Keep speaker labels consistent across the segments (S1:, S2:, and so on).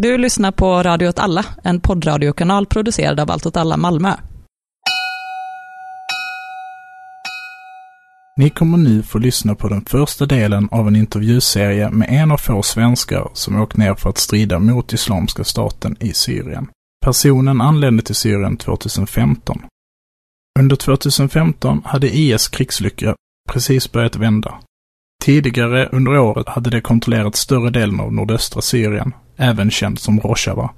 S1: Du lyssnar på Radio åt alla, en poddradiokanal producerad av Allt åt alla Malmö.
S2: Ni kommer nu få lyssna på den första delen av en intervjuserie med en av få svenskar som åkt ner för att strida mot Islamiska staten i Syrien. Personen anlände till Syrien 2015. Under 2015 hade IS krigslycka precis börjat vända. Tidigare under året hade de kontrollerat större delen av nordöstra Syrien, även känd som Rojava.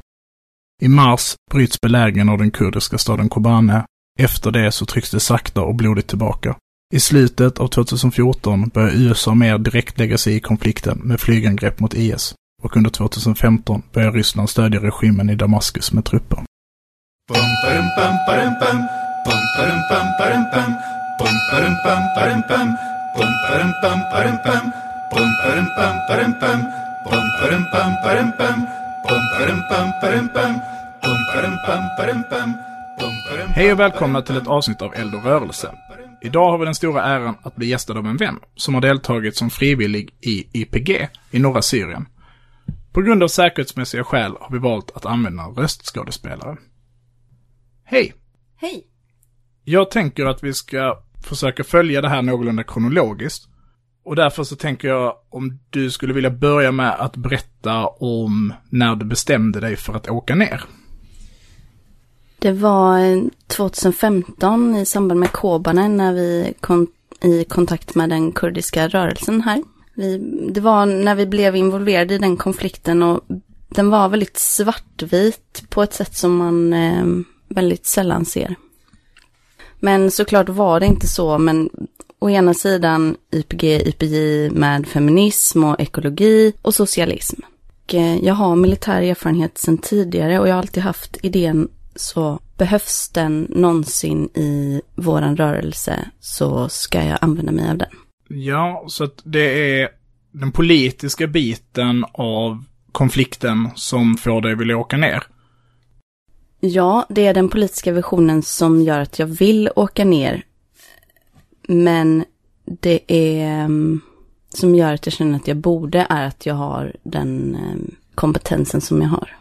S2: I mars bryts belägringen av den kurdiska staden Kobane. Efter det så trycks det sakta och blodigt tillbaka. I slutet av 2014 börjar USA mer direkt lägga sig i konflikten med flygangrepp mot IS och under 2015 börjar Ryssland stödja regimen i Damaskus med trupper. Hej och välkomna till ett avsnitt av Eld och rörelse. Idag har vi den stora äran att bli gästad av en vän som har deltagit som frivillig i YPG i norra Syrien. På grund av säkerhetsmässiga skäl har vi valt att använda röstskådespelare. Hej!
S3: Hej!
S2: Jag tänker att vi ska försöker följa det här någorlunda kronologiskt. Och därför så tänker jag om du skulle vilja börja med att berätta om när du bestämde dig för att åka ner.
S3: Det var eh, 2015 i samband med Kobane när vi kom i kontakt med den kurdiska rörelsen här. Vi, det var när vi blev involverade i den konflikten och den var väldigt svartvit på ett sätt som man eh, väldigt sällan ser. Men såklart var det inte så, men å ena sidan YPG, YPJ med feminism och ekologi och socialism. Och eh, jag har militär erfarenhet sedan tidigare och jag har alltid haft idén så behövs den någonsin i våran rörelse så ska jag använda mig av den.
S2: Ja, så att det är den politiska biten av konflikten som får dig vilja åka ner.
S3: Ja, det är den politiska visionen som gör att jag vill åka ner. Men det är som gör att jag känner att jag borde är att jag har den kompetensen som jag har.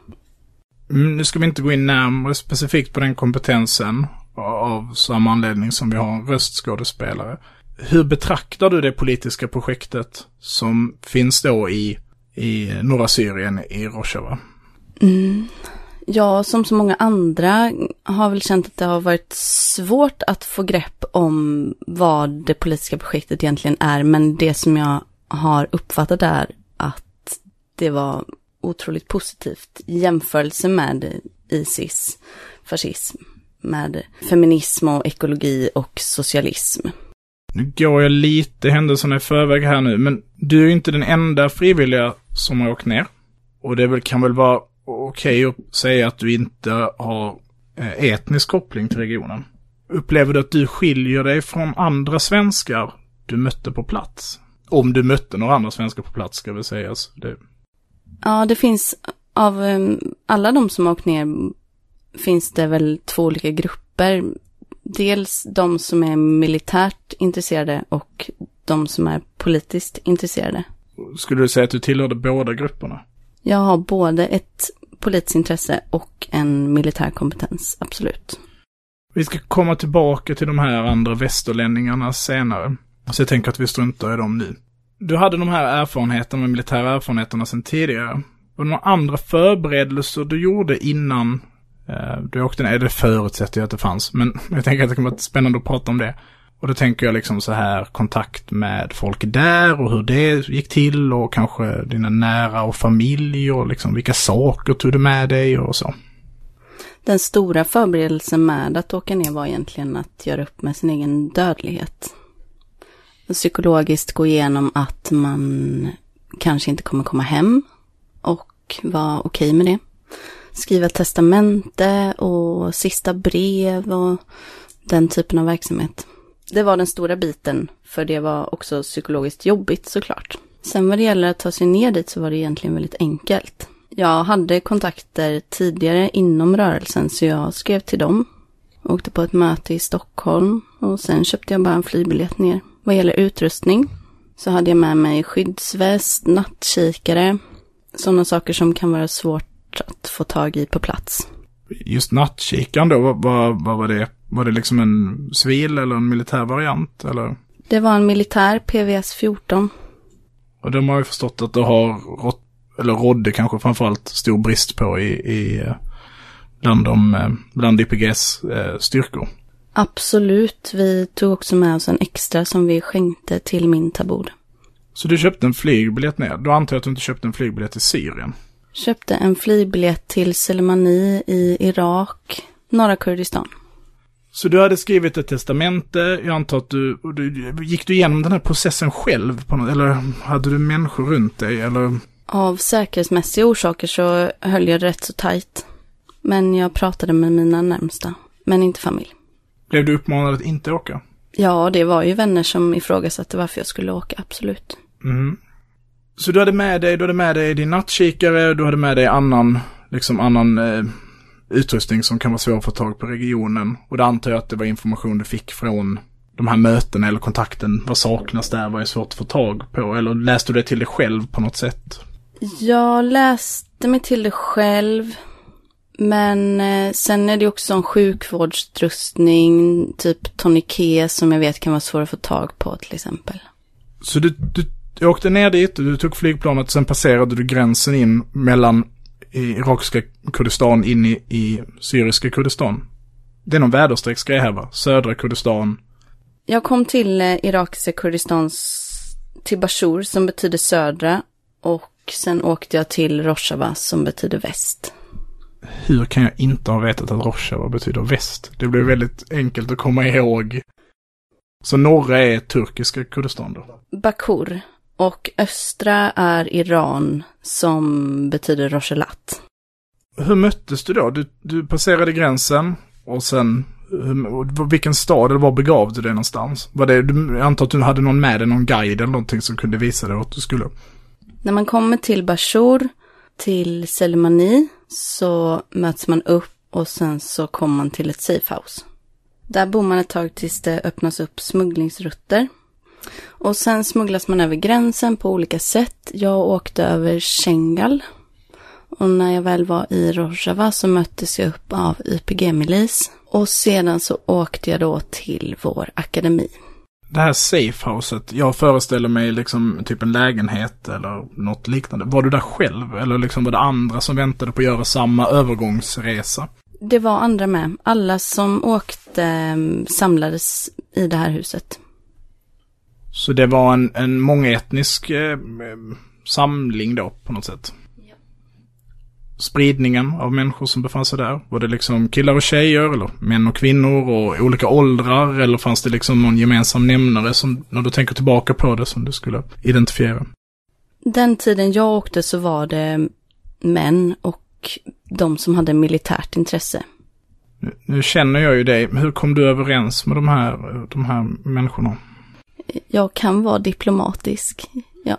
S2: Mm, nu ska vi inte gå in närmare specifikt på den kompetensen av samma anledning som vi har en röstskådespelare. Hur betraktar du det politiska projektet som finns då i, i norra Syrien, i Rojava?
S3: Mm. Ja, som så många andra har väl känt att det har varit svårt att få grepp om vad det politiska projektet egentligen är. Men det som jag har uppfattat är att det var otroligt positivt i jämförelse med Isis, fascism, med feminism och ekologi och socialism.
S2: Nu går jag lite händelserna i förväg här nu, men du är ju inte den enda frivilliga som har åkt ner. Och det kan väl vara okej okay att säga att du inte har eh, etnisk koppling till regionen. Upplever du att du skiljer dig från andra svenskar du mötte på plats? Om du mötte några andra svenskar på plats, ska väl sägas. Det...
S3: Ja, det finns av um, alla de som åkt ner finns det väl två olika grupper. Dels de som är militärt intresserade och de som är politiskt intresserade.
S2: Skulle du säga att du tillhörde båda grupperna?
S3: Jag har både ett politiskt intresse och en militär kompetens, absolut.
S2: Vi ska komma tillbaka till de här andra västerlänningarna senare. Så jag tänker att vi struntar i dem nu. Du hade de här erfarenheterna, de militära erfarenheterna sedan tidigare. Var det några andra förberedelser du gjorde innan eh, du åkte ner? Det förutsätter jag att det fanns, men jag tänker att det kommer vara spännande att prata om det. Och då tänker jag liksom så här kontakt med folk där och hur det gick till och kanske dina nära och familj och liksom vilka saker tog du med dig och så.
S3: Den stora förberedelsen med att åka ner var egentligen att göra upp med sin egen dödlighet. Psykologiskt gå igenom att man kanske inte kommer komma hem och vara okej okay med det. Skriva testamente och sista brev och den typen av verksamhet det var den stora biten, för det var också psykologiskt jobbigt såklart. Sen vad det gäller att ta sig ner dit så var det egentligen väldigt enkelt. Jag hade kontakter tidigare inom rörelsen så jag skrev till dem. Åkte på ett möte i Stockholm och sen köpte jag bara en flygbiljett ner. Vad gäller utrustning så hade jag med mig skyddsväst, nattkikare, sådana saker som kan vara svårt att få tag i på plats.
S2: Just nattkikaren då, vad, vad, vad var det? Var det liksom en civil eller en militär variant? Eller?
S3: Det var en militär PVS 14.
S2: Och de har ju förstått att det har rått, eller rådde kanske framförallt stor brist på i, i eh, bland, de, eh, bland IPGs eh, styrkor.
S3: Absolut. Vi tog också med oss en extra som vi skänkte till min tabord.
S2: Så du köpte en flygbiljett ner? Då antar jag att du inte köpte en flygbiljett till Syrien?
S3: Köpte en flygbiljett till Selmani i Irak, norra Kurdistan.
S2: Så du hade skrivit ett testamente, jag antar att du, du gick du igenom den här processen själv på något, eller hade du människor runt dig eller?
S3: Av säkerhetsmässiga orsaker så höll jag det rätt så tajt. Men jag pratade med mina närmsta, men inte familj.
S2: Blev du uppmanad att inte åka?
S3: Ja, det var ju vänner som ifrågasatte varför jag skulle åka, absolut.
S2: Mm. Så du hade med dig, du hade med dig din nattkikare, du hade med dig annan, liksom annan eh, utrustning som kan vara svår att få tag på regionen. Och det antar jag att det var information du fick från de här mötena eller kontakten. Vad saknas där? Vad är svårt att få tag på? Eller läste du det till dig själv på något sätt?
S3: Jag läste mig till det själv. Men eh, sen är det också en sjukvårdsutrustning, typ toniké som jag vet kan vara svår att få tag på till exempel.
S2: Så du, du åkte ner dit, du tog flygplanet, sen passerade du gränsen in mellan irakiska Kurdistan in i, i syriska Kurdistan. Det är någon väderstrecksgrej här va? Södra Kurdistan.
S3: Jag kom till eh, irakiska Kurdistans, till Bashur som betyder södra och sen åkte jag till Rojava som betyder väst.
S2: Hur kan jag inte ha vetat att Rojava betyder väst? Det blir väldigt enkelt att komma ihåg. Så norra är turkiska Kurdistan då?
S3: Bakur. Och östra är Iran som betyder Rochelat.
S2: Hur möttes du då? Du, du passerade gränsen och sen vilken stad eller var begav du dig någonstans? Var det, du, jag antar att du hade någon med dig, någon guide eller någonting som kunde visa dig vart du skulle?
S3: När man kommer till Bashur, till Selmani, så möts man upp och sen så kommer man till ett safehouse. Där bor man ett tag tills det öppnas upp smugglingsrutter. Och sen smugglas man över gränsen på olika sätt. Jag åkte över Shengal. Och när jag väl var i Rojava så möttes jag upp av YPG-milis. Och sedan så åkte jag då till vår akademi.
S2: Det här safehouset, jag föreställer mig liksom typ en lägenhet eller något liknande. Var du där själv eller liksom var det andra som väntade på att göra samma övergångsresa?
S3: Det var andra med. Alla som åkte mm, samlades i det här huset.
S2: Så det var en, en mångetnisk eh, samling då på något sätt? Ja. Spridningen av människor som befann sig där? Var det liksom killar och tjejer eller män och kvinnor och olika åldrar? Eller fanns det liksom någon gemensam nämnare som, när du tänker tillbaka på det, som du skulle identifiera?
S3: Den tiden jag åkte så var det män och de som hade militärt intresse.
S2: Nu, nu känner jag ju dig. Hur kom du överens med de här, de här människorna?
S3: Jag kan vara diplomatisk, ja.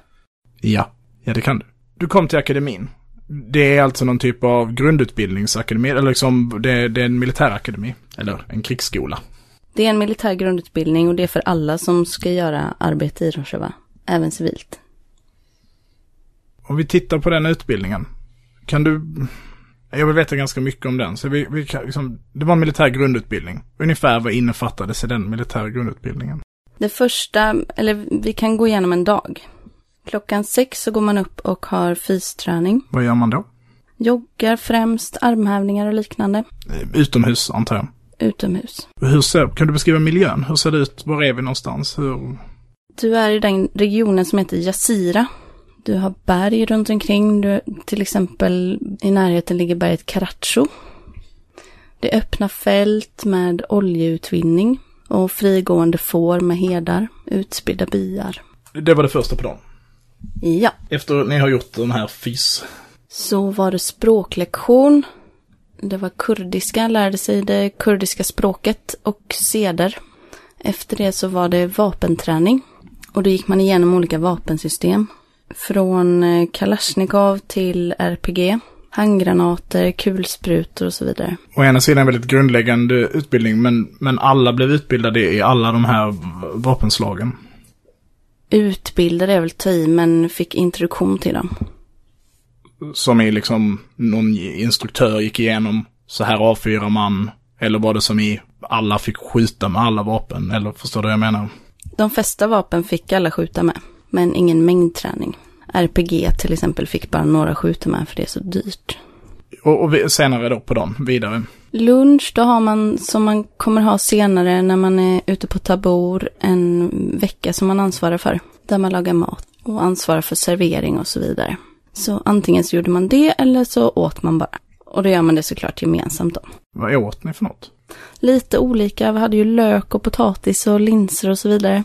S2: Ja, ja det kan du. Du kom till akademin. Det är alltså någon typ av grundutbildningsakademi, eller liksom det, det är en militärakademi, eller en krigsskola.
S3: Det är en militär grundutbildning och det är för alla som ska göra arbete i Rojava, även civilt.
S2: Om vi tittar på den utbildningen, kan du... Jag vill veta ganska mycket om den, så vi, vi kan, liksom, det var en militär grundutbildning. Ungefär vad innefattades i den militära grundutbildningen?
S3: Det första, eller vi kan gå igenom en dag. Klockan sex så går man upp och har fysträning.
S2: Vad gör man då?
S3: Joggar främst, armhävningar och liknande.
S2: Utomhus antar jag?
S3: Utomhus.
S2: Hur ser, kan du beskriva miljön? Hur ser det ut? Var är vi någonstans? Hur...
S3: Du är i den regionen som heter Jasira. Du har berg runt omkring. Du, till exempel i närheten ligger berget Karacho. Det är öppna fält med oljeutvinning och frigående får med herdar, utspridda byar.
S2: Det var det första på dagen?
S3: Ja.
S2: Efter ni har gjort den här fys?
S3: Så var det språklektion. Det var kurdiska, lärde sig det kurdiska språket och seder. Efter det så var det vapenträning. Och då gick man igenom olika vapensystem. Från eh, Kalashnikov till RPG handgranater, kulsprutor och så vidare.
S2: Å ena sidan väldigt grundläggande utbildning, men, men alla blev utbildade i alla de här vapenslagen.
S3: Utbildade är väl ta i, men fick introduktion till dem.
S2: Som i liksom någon instruktör gick igenom, så här avfyrar man. Eller var det som i alla fick skjuta med alla vapen? Eller förstår du vad jag menar?
S3: De flesta vapen fick alla skjuta med, men ingen mängdträning. RPG till exempel fick bara några med för det är så dyrt.
S2: Och, och senare då på dagen, vidare.
S3: Lunch, då har man som man kommer ha senare när man är ute på Tabor en vecka som man ansvarar för. Där man lagar mat och ansvarar för servering och så vidare. Så antingen så gjorde man det eller så åt man bara. Och då gör man det såklart gemensamt då.
S2: Vad åt ni för något?
S3: Lite olika, vi hade ju lök och potatis och linser och så vidare.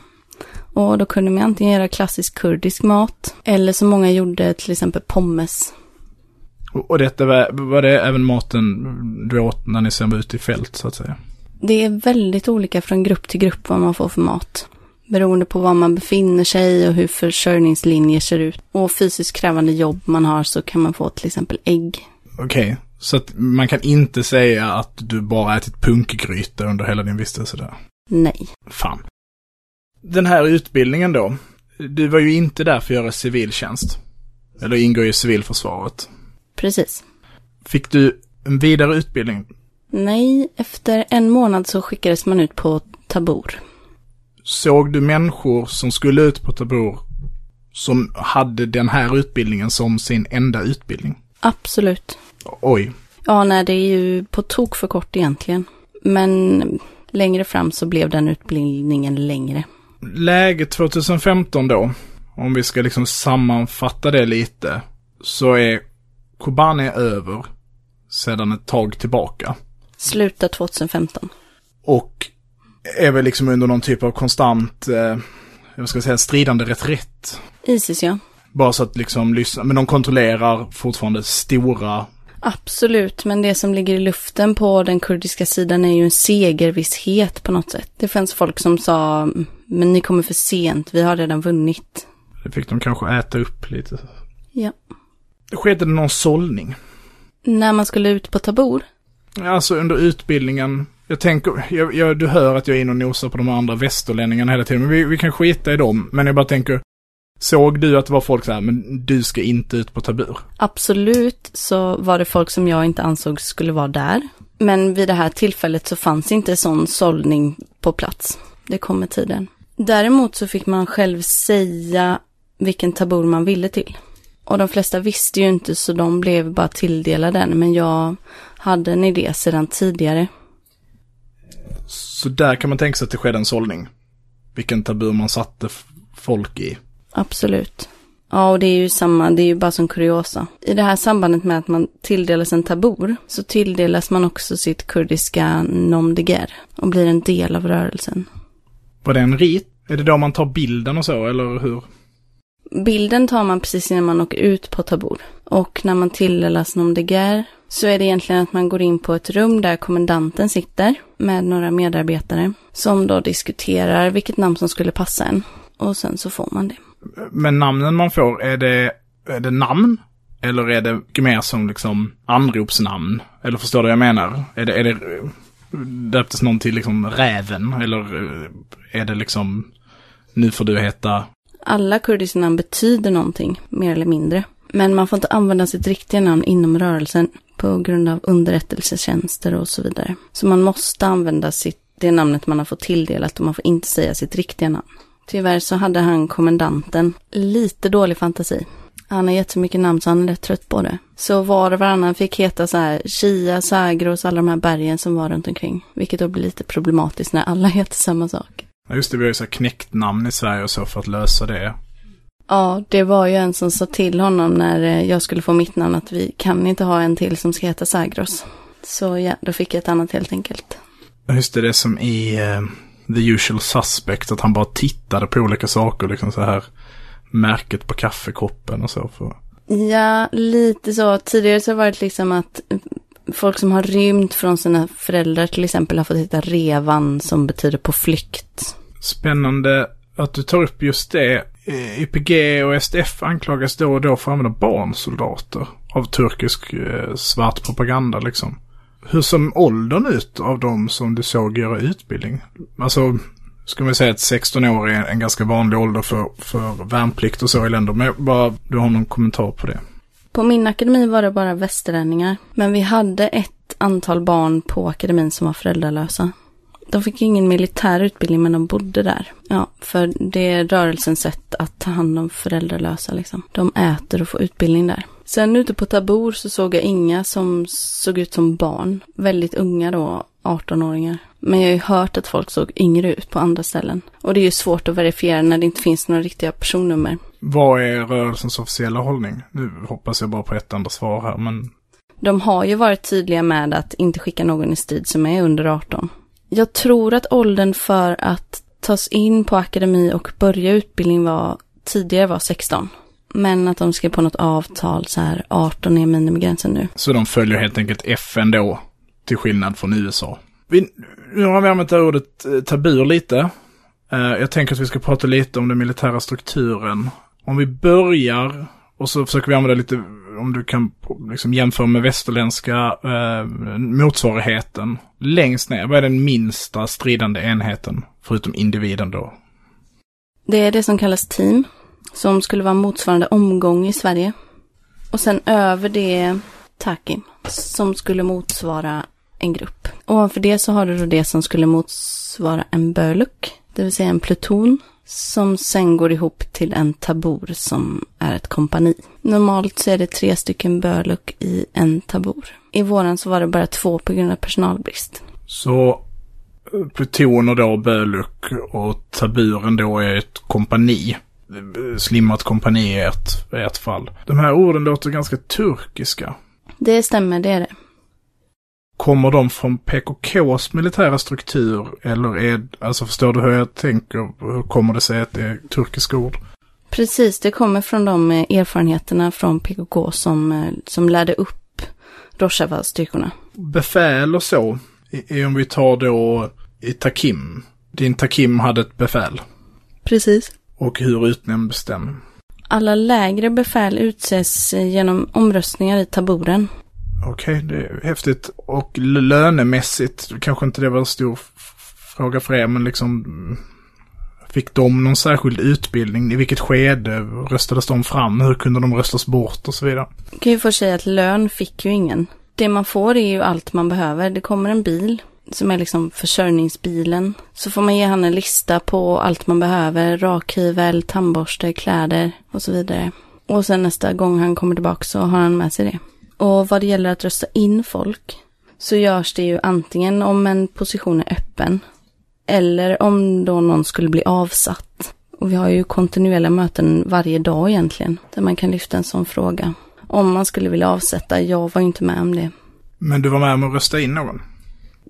S3: Och då kunde man antingen göra klassisk kurdisk mat. Eller som många gjorde till exempel pommes.
S2: Och, och detta var, var det även maten du åt när ni sen var ute i fält, så att säga?
S3: Det är väldigt olika från grupp till grupp vad man får för mat. Beroende på var man befinner sig och hur försörjningslinjer ser ut. Och fysiskt krävande jobb man har så kan man få till exempel ägg.
S2: Okej, så att man kan inte säga att du bara ätit punkgryta under hela din vistelse där?
S3: Nej.
S2: Fan. Den här utbildningen då, du var ju inte där för att göra civiltjänst. Eller ingår i civilförsvaret.
S3: Precis.
S2: Fick du en vidare utbildning?
S3: Nej, efter en månad så skickades man ut på Tabor.
S2: Såg du människor som skulle ut på Tabor som hade den här utbildningen som sin enda utbildning?
S3: Absolut.
S2: Oj.
S3: Ja, nej, det är ju på tok för kort egentligen. Men längre fram så blev den utbildningen längre.
S2: Läget 2015 då, om vi ska liksom sammanfatta det lite, så är Kobani över sedan ett tag tillbaka.
S3: Sluta 2015.
S2: Och är väl liksom under någon typ av konstant, eh, jag ska säga stridande reträtt.
S3: Isis ja.
S2: Bara så att liksom lyssna, men de kontrollerar fortfarande stora,
S3: Absolut, men det som ligger i luften på den kurdiska sidan är ju en segervisshet på något sätt. Det fanns folk som sa, men ni kommer för sent, vi har redan vunnit.
S2: det fick de kanske äta upp lite.
S3: Ja.
S2: Skedde det någon sållning?
S3: När man skulle ut på Tabor?
S2: Alltså under utbildningen, jag tänker, jag, jag, du hör att jag är inne och nosar på de andra västerlänningarna hela tiden, men vi, vi kan skita i dem. Men jag bara tänker, såg du att det var folk så här, men du ska inte ut på tabur?
S3: Absolut så var det folk som jag inte ansåg skulle vara där. Men vid det här tillfället så fanns inte sån sållning på plats. Det kom med tiden. Däremot så fick man själv säga vilken tabor man ville till. Och de flesta visste ju inte så de blev bara tilldelade den. Men jag hade en idé sedan tidigare.
S2: Så där kan man tänka sig att det skedde en sållning. Vilken tabur man satte folk i.
S3: Absolut. Ja, och det är ju samma, det är ju bara som kuriosa. I det här sambandet med att man tilldelas en tabor så tilldelas man också sitt kurdiska nom de guerre och blir en del av rörelsen.
S2: Var det en rit? Är det då man tar bilden och så, eller hur?
S3: Bilden tar man precis innan man åker ut på tabor. Och när man tilldelas nom de guerre så är det egentligen att man går in på ett rum där kommendanten sitter med några medarbetare som då diskuterar vilket namn som skulle passa en. Och sen så får man det.
S2: Men namnen man får, är det, är det namn? Eller är det mer som liksom anropsnamn? Eller förstår du vad jag menar? Är det, är det döptes någon till liksom räven? Eller eh, är det liksom, nu får du heta,
S3: Alla kurdiska namn betyder någonting, mer eller mindre. Men man får inte använda sitt riktiga namn inom rörelsen på grund av underrättelsetjänster och så vidare. Så man måste använda sitt, det namnet man har fått tilldelat och man får inte säga sitt riktiga namn. Tyvärr så hade han kommendanten lite dålig fantasi. Han har jättemycket namn så han är rätt trött på det. Så var och varannan fick heta så här Chia, Zagros, alla de här bergen som var runt omkring. Vilket då blir lite problematiskt när alla heter samma sak.
S2: ja just det, vi har ju så här knäckt-namn i Sverige och så för att lösa det.
S3: Ja, det var ju en som sa till honom när eh, jag skulle få mitt namn att vi kan inte ha en till som ska heta Zagros. Så ja, då fick jag ett annat helt enkelt.
S2: Just det, det är som i eh, The Usual Suspect, att han bara tittade på olika saker, liksom så här märket på kaffekoppen och så. För...
S3: Ja, lite så. Tidigare så har det varit liksom att eh, folk som har rymt från sina föräldrar till exempel har fått heta Revan som betyder på flykt.
S2: Spännande att du tar upp just det. Eh, YPG och SDF anklagas då och då för att använda barnsoldater av turkisk eh, svart propaganda liksom. Hur som åldern ut av de som du såg göra utbildning? Alltså, ska man säga att 16 år är en ganska vanlig ålder för, för värnplikt och så i länder. Men bara, du har någon kommentar på det?
S3: På min akademi var det bara västerlänningar. Men vi hade ett antal barn på akademin som var föräldralösa. De fick ingen militär utbildning men de bodde där. Ja, för det är rörelsens sätt att ta hand om föräldralösa liksom. De äter och får utbildning där. Sen ute på Tabor så såg jag inga som såg ut som barn. Väldigt unga då, 18-åringar. Men jag har ju hört att folk såg yngre ut på andra ställen. Och det är ju svårt att verifiera när det inte finns några riktiga personnummer.
S2: Vad är rörelsens officiella hållning? Nu hoppas jag bara på ett enda svar här, men...
S3: De har ju varit tydliga med att inte skicka någon i strid som är under 18. Jag tror att åldern för att tas in på akademi och börja utbildning var tidigare var 16. Men att de skrev på något avtal så här 18 är minimigränsen nu.
S2: Så de följer helt enkelt FN då, till skillnad från USA. Vi, nu har vi använt det här ordet eh, tabur lite. Eh, jag tänker att vi ska prata lite om den militära strukturen. Om vi börjar och så försöker vi använda lite, om du kan liksom jämföra med västerländska eh, motsvarigheten. Längst ner, vad är den minsta stridande enheten? Förutom individen då.
S3: Det är det som kallas team. Som skulle vara motsvarande omgång i Sverige. Och sen över det Takim. Som skulle motsvara en grupp. Ovanför det så har du då det som skulle motsvara en böluk. Det vill säga en pluton som sen går ihop till en tabor som är ett kompani. Normalt så är det tre stycken böluk i en tabor. I våran så var det bara två på grund av personalbrist.
S2: Så eh, plutoner då, böluk och taburen då är ett kompani. Slimmat kompani i ett, ett fall. De här orden låter ganska turkiska.
S3: Det stämmer, det är det.
S2: Kommer de från PKKs militära struktur eller är, alltså förstår du hur jag tänker? Hur kommer det sig att det är turkiska ord?
S3: Precis, det kommer från de eh, erfarenheterna från PKK som, eh, som lärde upp Rojava-styrkorna.
S2: Befäl och så, i, om vi tar då i Takim. Din Takim hade ett befäl.
S3: Precis.
S2: Och hur utnämndes den?
S3: Alla lägre befäl utses genom omröstningar i taburen.
S2: Okej, okay, det är häftigt. Och lönemässigt, kanske inte det var en stor fråga för er, men liksom Fick de någon särskild utbildning? I vilket skede röstades de fram? Hur kunde de röstas bort och så vidare?
S3: Jag kan ju få säga att lön fick ju ingen. Det man får är ju allt man behöver. Det kommer en bil som är liksom försörjningsbilen. Så får man ge han en lista på allt man behöver. Rakhyvel, tandborste, kläder och så vidare. Och sen nästa gång han kommer tillbaka så har han med sig det. Och vad det gäller att rösta in folk så görs det ju antingen om en position är öppen eller om då någon skulle bli avsatt. Och vi har ju kontinuerliga möten varje dag egentligen där man kan lyfta en sån fråga. Om man skulle vilja avsätta, jag var ju inte med om det.
S2: Men du var med om att rösta in någon?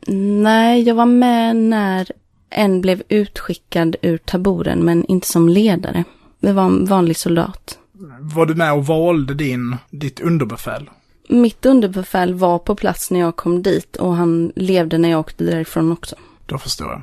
S3: Nej, jag var med när en blev utskickad ur taburen men inte som ledare. Det var en vanlig soldat.
S2: Var du med och valde din, ditt underbefäl?
S3: Mitt underbefäl var på plats när jag kom dit och han levde när jag åkte därifrån också.
S2: Då förstår jag.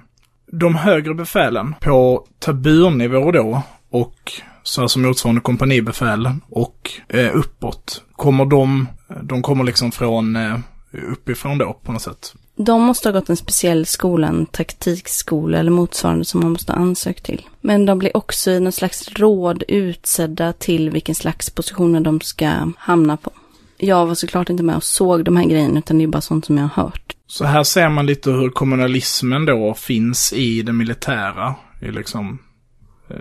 S2: De högre befälen på taburnivå då och så alltså motsvarande kompanibefäl och eh, uppåt. Kommer de, de kommer liksom från eh, uppifrån då på något sätt?
S3: De måste ha gått en speciell skola, en taktikskola eller motsvarande som man måste ha ansökt till. Men de blir också i någon slags råd utsedda till vilken slags positioner de ska hamna på jag var såklart inte med och såg de här grejerna, utan det är bara sånt som jag har hört.
S2: Så här ser man lite hur kommunalismen då finns i det militära. I liksom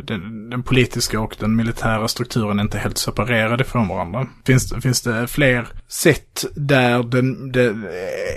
S2: den, den, politiska och den militära strukturen är inte helt separerade från varandra. Finns, finns det fler sätt där den, det,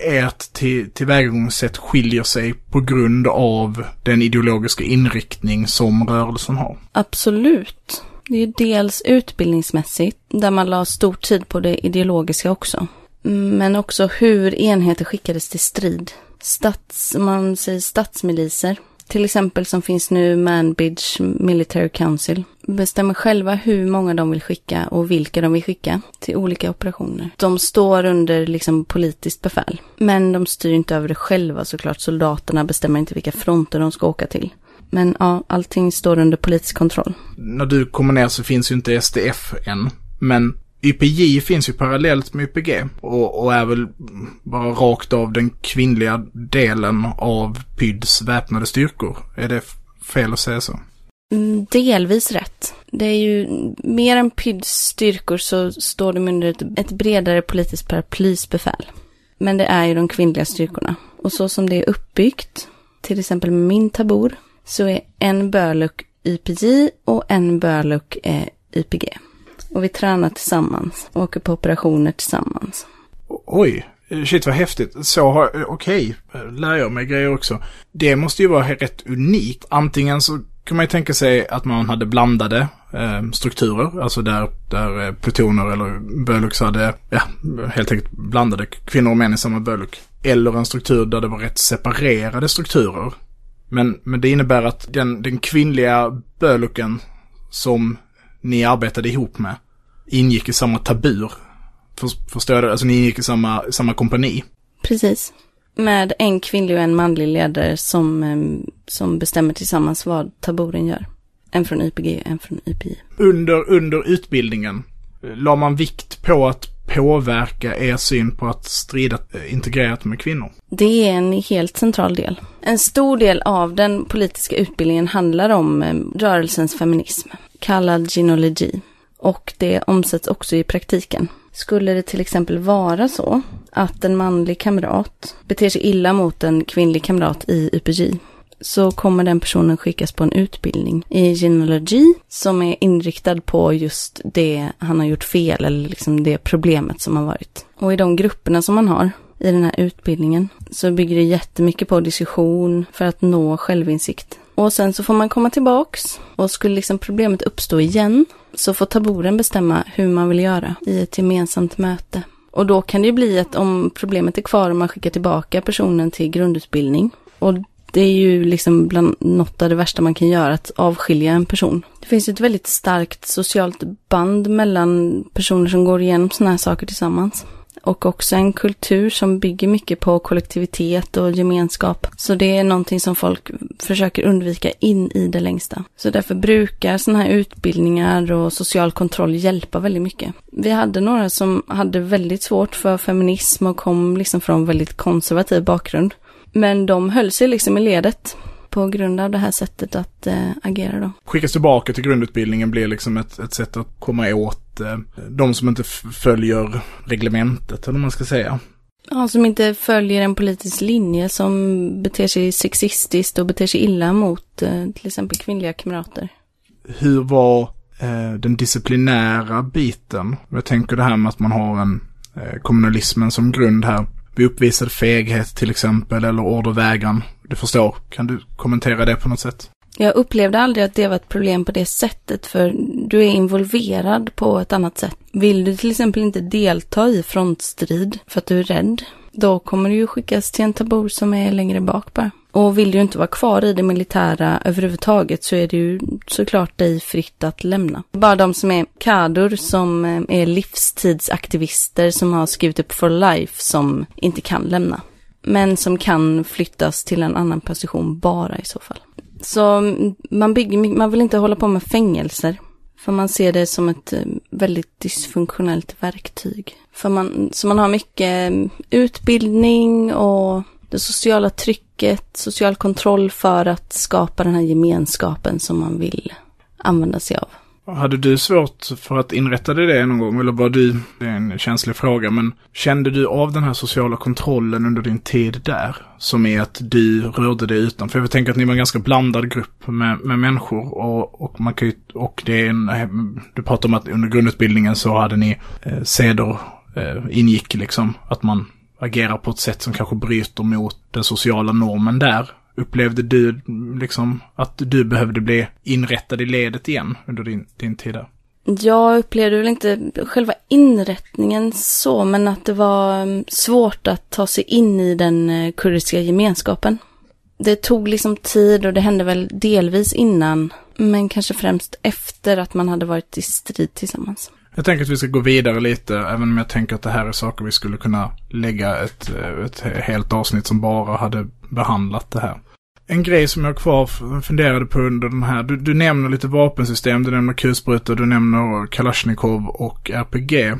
S2: ert till, tillvägagångssätt skiljer sig på grund av den ideologiska inriktning som rörelsen har?
S3: Absolut. Det är ju dels utbildningsmässigt, där man la stor tid på det ideologiska också. Men också hur enheter skickades till strid. Stats, man säger statsmiliser, till exempel som finns nu Manbidge Military Council, bestämmer själva hur många de vill skicka och vilka de vill skicka till olika operationer. De står under liksom politiskt befäl. Men de styr inte över det själva såklart. Soldaterna bestämmer inte vilka fronter de ska åka till. Men ja, allting står under politisk kontroll.
S2: När du kommer ner så finns ju inte SDF än. Men YPJ finns ju parallellt med YPG och, och, är väl bara rakt av den kvinnliga delen av PYDs väpnade styrkor. Är det fel att säga så?
S3: Mm, delvis rätt. Det är ju mer än PYDs styrkor så står de under ett, ett bredare politiskt paraplysbefäl. Men det är ju de kvinnliga styrkorna. Och så som det är uppbyggt, till exempel med min tabor, så är en böluk YPJ och en böluk är eh, YPG. Och vi tränar tillsammans, och åker på operationer tillsammans.
S2: Oj, shit vad häftigt. Så har, okej, okay, lär jag mig grejer också. Det måste ju vara rätt unikt. Antingen så kan man ju tänka sig att man hade blandade eh, strukturer, alltså där, där eh, plutoner eller bölux hade, ja, helt enkelt blandade kvinnor och män i samma böluk. Eller en struktur där det var rätt separerade strukturer. Men, men det innebär att den, den kvinnliga böluken som ni arbetade ihop med ingick i samma tabur. För, förstår du? Alltså ni ingick i samma, samma kompani.
S3: Precis. Med en kvinnlig och en manlig ledare som, som bestämmer tillsammans vad taburen gör. En från YPG, en från YPI.
S2: Under, under utbildningen eh, la man vikt på att påverka er syn på att strida eh, integrerat med kvinnor?
S3: Det är en helt central del. En stor del av den politiska utbildningen handlar om rörelsens feminism, kallad gynologi. Och det omsätts också i praktiken. Skulle det till exempel vara så att en manlig kamrat beter sig illa mot en kvinnlig kamrat i UPJ så kommer den personen skickas på en utbildning i genealogi som är inriktad på just det han har gjort fel eller liksom det problemet som har varit. Och i de grupperna som man har i den här utbildningen så bygger det jättemycket på diskussion för att nå självinsikt. Och sen så får man komma tillbaks och skulle liksom problemet uppstå igen så får taburen bestämma hur man vill göra i ett gemensamt möte. Och då kan det ju bli att om problemet är kvar och man skickar tillbaka personen till grundutbildning. Och det är ju liksom bland något av det värsta man kan göra, att avskilja en person. Det finns ju ett väldigt starkt socialt band mellan personer som går igenom sådana här saker tillsammans och också en kultur som bygger mycket på kollektivitet och gemenskap. Så det är någonting som folk försöker undvika in i det längsta. Så därför brukar sådana här utbildningar och social kontroll hjälpa väldigt mycket. Vi hade några som hade väldigt svårt för feminism och kom liksom från väldigt konservativ bakgrund. Men de höll sig liksom i ledet på grund av det här sättet att äh, agera då.
S2: Skickas tillbaka till grundutbildningen blir liksom ett, ett sätt att komma åt äh, de som inte följer reglementet, eller man ska säga.
S3: Ja, som inte följer en politisk linje, som beter sig sexistiskt och beter sig illa mot äh, till exempel kvinnliga kamrater.
S2: Hur var den disciplinära biten? Jag tänker det här med att man har en kommunalismen som grund här vid uppvisad feghet till exempel eller ordervägran. Du förstår, kan du kommentera det på något sätt?
S3: Jag upplevde aldrig att det var ett problem på det sättet, för du är involverad på ett annat sätt. Vill du till exempel inte delta i frontstrid för att du är rädd, då kommer du ju skickas till en tabor som är längre bak bara. Och vill du inte vara kvar i det militära överhuvudtaget så är det ju såklart dig fritt att lämna. Bara de som är kador som eh, är livstidsaktivister som har skrivit upp for life som inte kan lämna. Men som kan flyttas till en annan position bara i så fall. Så mm, man, bygger, man vill inte hålla på med fängelser. För man ser det som ett eh, väldigt dysfunktionellt verktyg. För man, så man har mycket mm, utbildning och det sociala trycket, social kontroll för att skapa den här gemenskapen som man vill använda sig av.
S2: Hade du svårt för att inrätta dig det någon gång? Eller var du, det är en känslig fråga, men kände du av den här sociala kontrollen under din tid där? Som är att du rörde dig utanför? Jag tänker att ni var en ganska blandad grupp med, med människor och, och man kan ju, och det är en, du pratar om att under grundutbildningen så hade ni eh, seder eh, ingick liksom, att man agerar på ett sätt som kanske bryter mot den sociala normen där. Upplevde du liksom att du behövde bli inrättad i ledet igen under din, din tid där?
S3: Jag upplevde väl inte själva inrättningen så, men att det var mm, svårt att ta sig in i den eh, kurdiska gemenskapen. Det tog liksom tid och det hände väl delvis innan, men kanske främst efter att man hade varit i strid tillsammans.
S2: Jag tänker att vi ska gå vidare lite, även om jag tänker att det här är saker vi skulle kunna lägga ett, ett helt avsnitt som bara hade behandlat det här. En grej som jag kvar funderade på under den här, du, du nämner lite vapensystem, du nämner kulsprutor, du nämner Kalashnikov och RPG.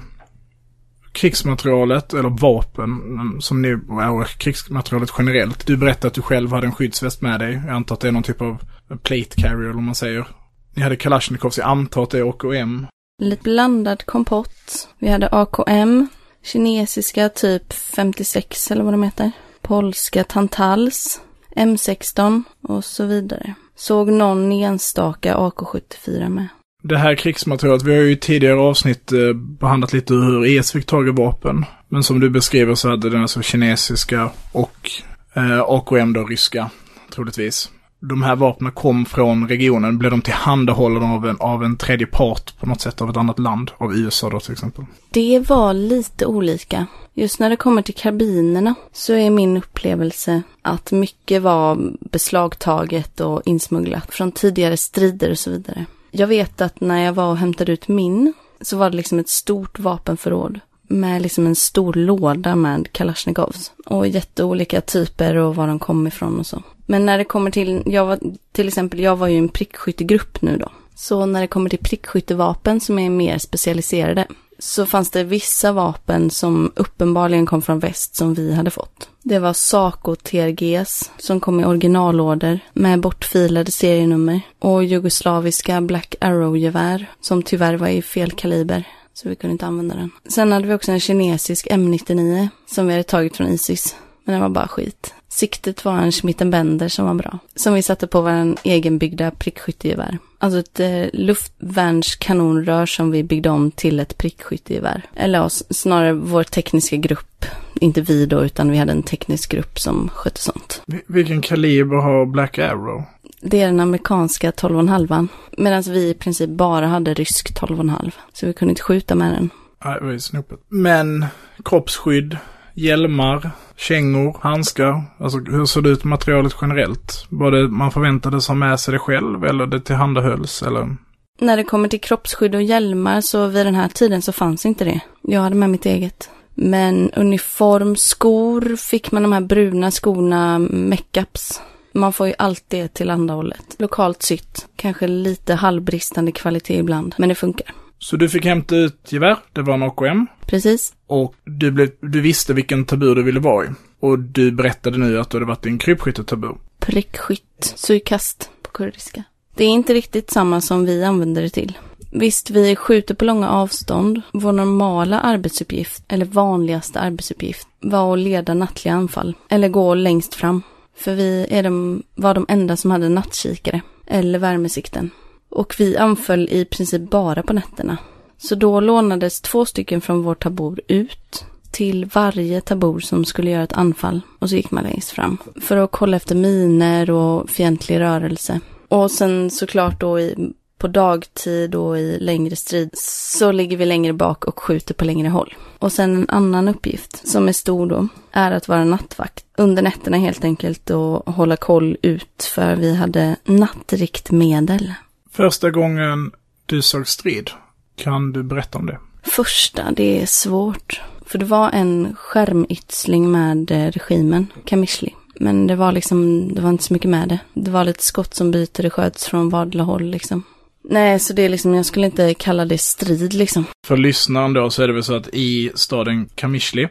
S2: Krigsmaterialet, eller vapen, som ni, ja, krigsmaterialet generellt. Du berättade att du själv hade en skyddsväst med dig. Jag antar att det är någon typ av plate carrier, eller vad man säger. Ni hade Kalashnikovs, jag antar att det är OKM.
S3: Lite blandad kompott. Vi hade AKM, kinesiska typ 56 eller vad de heter. Polska Tantals, M16 och så vidare. Såg någon enstaka AK74 med.
S2: Det här krigsmaterialet, vi har ju i tidigare avsnitt eh, behandlat lite hur ES fick tag i vapen. Men som du beskriver så hade den alltså kinesiska och eh, AKM då ryska, troligtvis. De här vapnen kom från regionen, blev de tillhandahållna av en, av en tredje part på något sätt av ett annat land, av USA då till exempel?
S3: Det var lite olika. Just när det kommer till karbinerna så är min upplevelse att mycket var beslagtaget och insmugglat från tidigare strider och så vidare. Jag vet att när jag var och hämtade ut min så var det liksom ett stort vapenförråd med liksom en stor låda med Kalashnikovs och jätteolika typer och var de kom ifrån och så. Men när det kommer till, jag var, till exempel, jag var ju i en prickskyttegrupp nu då. Så när det kommer till prickskyttevapen som är mer specialiserade så fanns det vissa vapen som uppenbarligen kom från väst som vi hade fått. Det var Saco TRGs som kom i originalorder med bortfilade serienummer och jugoslaviska Black Arrow-gevär som tyvärr var i fel kaliber så vi kunde inte använda den. Sen hade vi också en kinesisk M99 som vi hade tagit från Isis. Men den var bara skit. Siktet var en Schmittenbender som var bra. Som vi satte på vår egenbyggda prickskyttegevär. Alltså ett eh, luftvärnskanonrör som vi byggde om till ett prickskyttegevär. Eller ja, snarare vår tekniska grupp. Inte vi då, utan vi hade en teknisk grupp som skötte sånt.
S2: Vilken kaliber har Black Arrow?
S3: Det är den amerikanska 12,5. Medan vi i princip bara hade rysk 12,5. Så vi kunde inte skjuta med den.
S2: Nej, det var ju snopet. Men kroppsskydd, hjälmar, kängor, handskar. Alltså hur såg det ut materialet generellt? Var det man förväntades ha med sig det själv eller det tillhandahölls eller?
S3: När det kommer till kroppsskydd och hjälmar så vid den här tiden så fanns inte det. Jag hade med mitt eget. Men uniform, skor fick man de här bruna skorna, meckups. Man får ju allt det tillhandahållet. Lokalt sytt. Kanske lite halvbristande kvalitet ibland, men det funkar.
S2: Så du fick hämta ut gevär, det var en AKM.
S3: Precis.
S2: Och du, blev, du visste vilken tabur du ville vara i. Och du berättade nu att du hade varit i en krypskyttetabur.
S3: Prickskytt, sykast på kurdiska. Det är inte riktigt samma som vi använder det till. Visst, vi skjuter på långa avstånd. Vår normala arbetsuppgift, eller vanligaste arbetsuppgift, var att leda nattliga anfall. Eller gå längst fram. För vi är de, var de enda som hade nattkikare, eller värmesikten. Och vi anföll i princip bara på nätterna. Så då lånades två stycken från vår tabor ut till varje tabor som skulle göra ett anfall. Och så gick man längst fram. För att kolla efter miner och fientlig rörelse. Och sen såklart då i, på dagtid och i längre strid så ligger vi längre bak och skjuter på längre håll. Och sen en annan uppgift som är stor då är att vara nattvakt. Under nätterna helt enkelt och hålla koll ut för vi hade nattriktmedel.
S2: Första gången du såg strid, kan du berätta om det?
S3: Första, det är svårt. För det var en skärmytsling med eh, regimen, Kamishli. Men det var liksom, det var inte så mycket med det. Det var lite skott som byter, det sköts från vardera håll liksom. Nej, så det är liksom, jag skulle inte kalla det strid liksom.
S2: För lyssnaren då så är det väl så att i staden Kamishli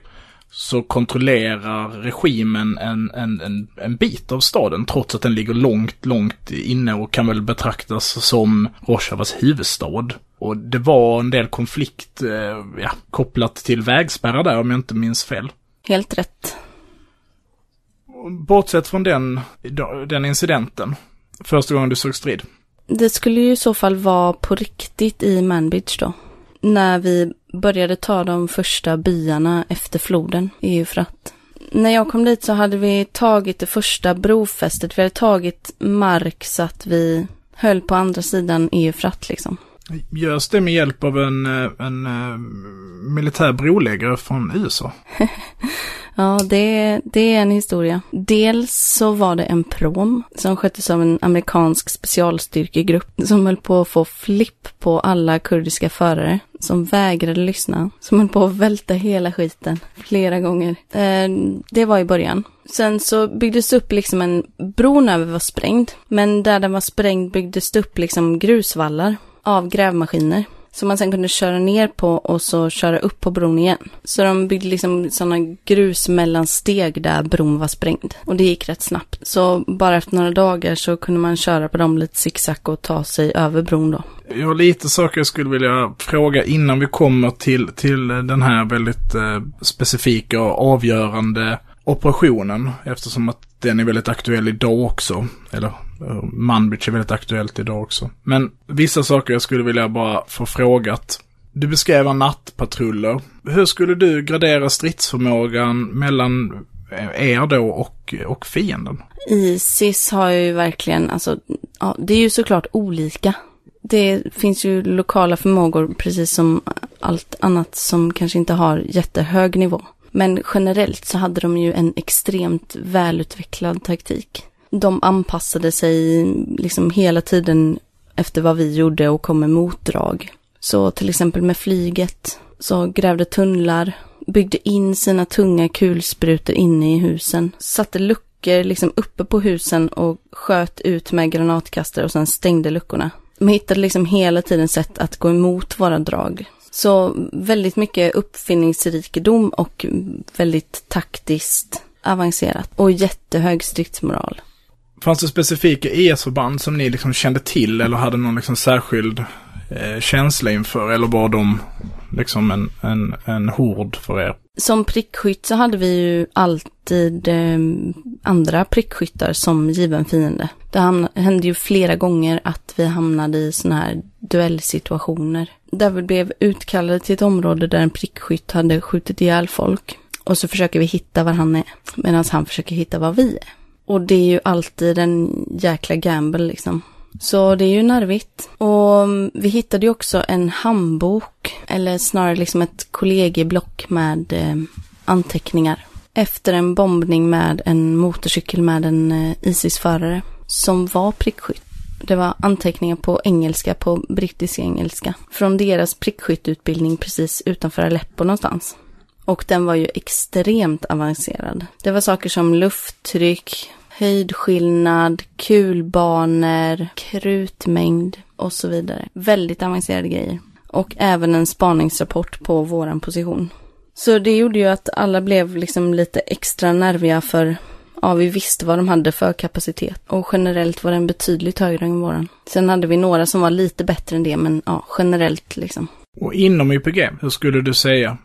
S2: så kontrollerar regimen en, en, en, en bit av staden trots att den ligger långt, långt inne och kan väl betraktas som Rojavas huvudstad. Och det var en del konflikt eh, ja, kopplat till vägspärrar där om jag inte minns fel.
S3: Helt rätt.
S2: Bortsett från den, den incidenten, första gången du såg strid.
S3: Det skulle ju i så fall vara på riktigt i Manbridge då. När vi började ta de första byarna efter floden i Eufrat. När jag kom dit så hade vi tagit det första brofästet. Vi hade tagit mark så att vi höll på andra sidan Eufrat liksom.
S2: Görs det med hjälp av en, eh, en, eh, militär broläggare från USA?
S3: Ja, det, det är en historia. Dels så var det en prom som sköttes av en amerikansk specialstyrkegrupp som höll på att få flipp på alla kurdiska förare som vägrade lyssna. Som höll på att välta hela skiten flera gånger. Eh, det var i början. Sen så byggdes det upp liksom en, bron över var sprängd. Men där den var sprängd byggdes det upp liksom grusvallar av grävmaskiner. Som man sen kunde köra ner på och så köra upp på bron igen. Så de byggde liksom sådana grusmellansteg där bron var sprängd. Och det gick rätt snabbt. Så bara efter några dagar så kunde man köra på dem lite zigzag och ta sig över bron då.
S2: Jag har lite saker jag skulle vilja fråga innan vi kommer till, till den här väldigt eh, specifika och avgörande operationen. Eftersom att den är väldigt aktuell idag också. Eller eh, Manbridge är väldigt aktuellt idag också. Men vissa saker jag skulle vilja bara få frågat. Du beskrev nattpatruller. Hur skulle du gradera stridsförmågan mellan eh, er då och, och fienden?
S3: Isis har ju verkligen, alltså, ja, det är ju såklart olika. Det finns ju lokala förmågor precis som allt annat som kanske inte har jättehög nivå. Men generellt så hade de ju en extremt välutvecklad taktik. De anpassade sig liksom hela tiden efter vad vi gjorde och kom med motdrag. Så till exempel med flyget, så grävde tunnlar, byggde in sina tunga kulsprutor inne i husen, satte luckor liksom uppe på husen och sköt ut med granatkastare och sen stängde luckorna. De hittade liksom hela tiden sätt att gå emot våra drag. Så väldigt mycket uppfinningsrikedom och väldigt taktiskt avancerat och jättehög stridsmoral.
S2: Fanns det specifika ES-förband som ni liksom kände till eller hade någon liksom särskild eh, känsla inför? Eller var de liksom en, en, en hord för er?
S3: Som prickskytt så hade vi ju alltid eh, andra prickskyttar som given fiende. Det hände ju flera gånger att vi hamnade i sådana här duellsituationer. Där vi blev utkallade till ett område där en prickskytt hade skjutit ihjäl folk. Och så försöker vi hitta var han är, medan han försöker hitta var vi är. Och det är ju alltid en jäkla gamble liksom. Så det är ju nervigt. Och mm, vi hittade ju också en handbok, eller snarare liksom ett kollegieblock med eh, anteckningar. Efter en bombning med en motorcykel med en eh, Isis-förare som var prickskytt. Det var anteckningar på engelska, på brittisk engelska. Från deras prickskyttutbildning precis utanför Aleppo någonstans. Och den var ju extremt avancerad. Det var saker som lufttryck, höjdskillnad, kulbanor, krutmängd och så vidare. Väldigt avancerade grejer. Och även en spaningsrapport på våran position. Så det gjorde ju att alla blev liksom lite extra nerviga för ja, vi visste vad de hade för kapacitet. Och generellt var den betydligt högre än våran. Sen hade vi några som var lite bättre än det, men ja, generellt liksom.
S2: Och inom YPG, hur skulle du säga?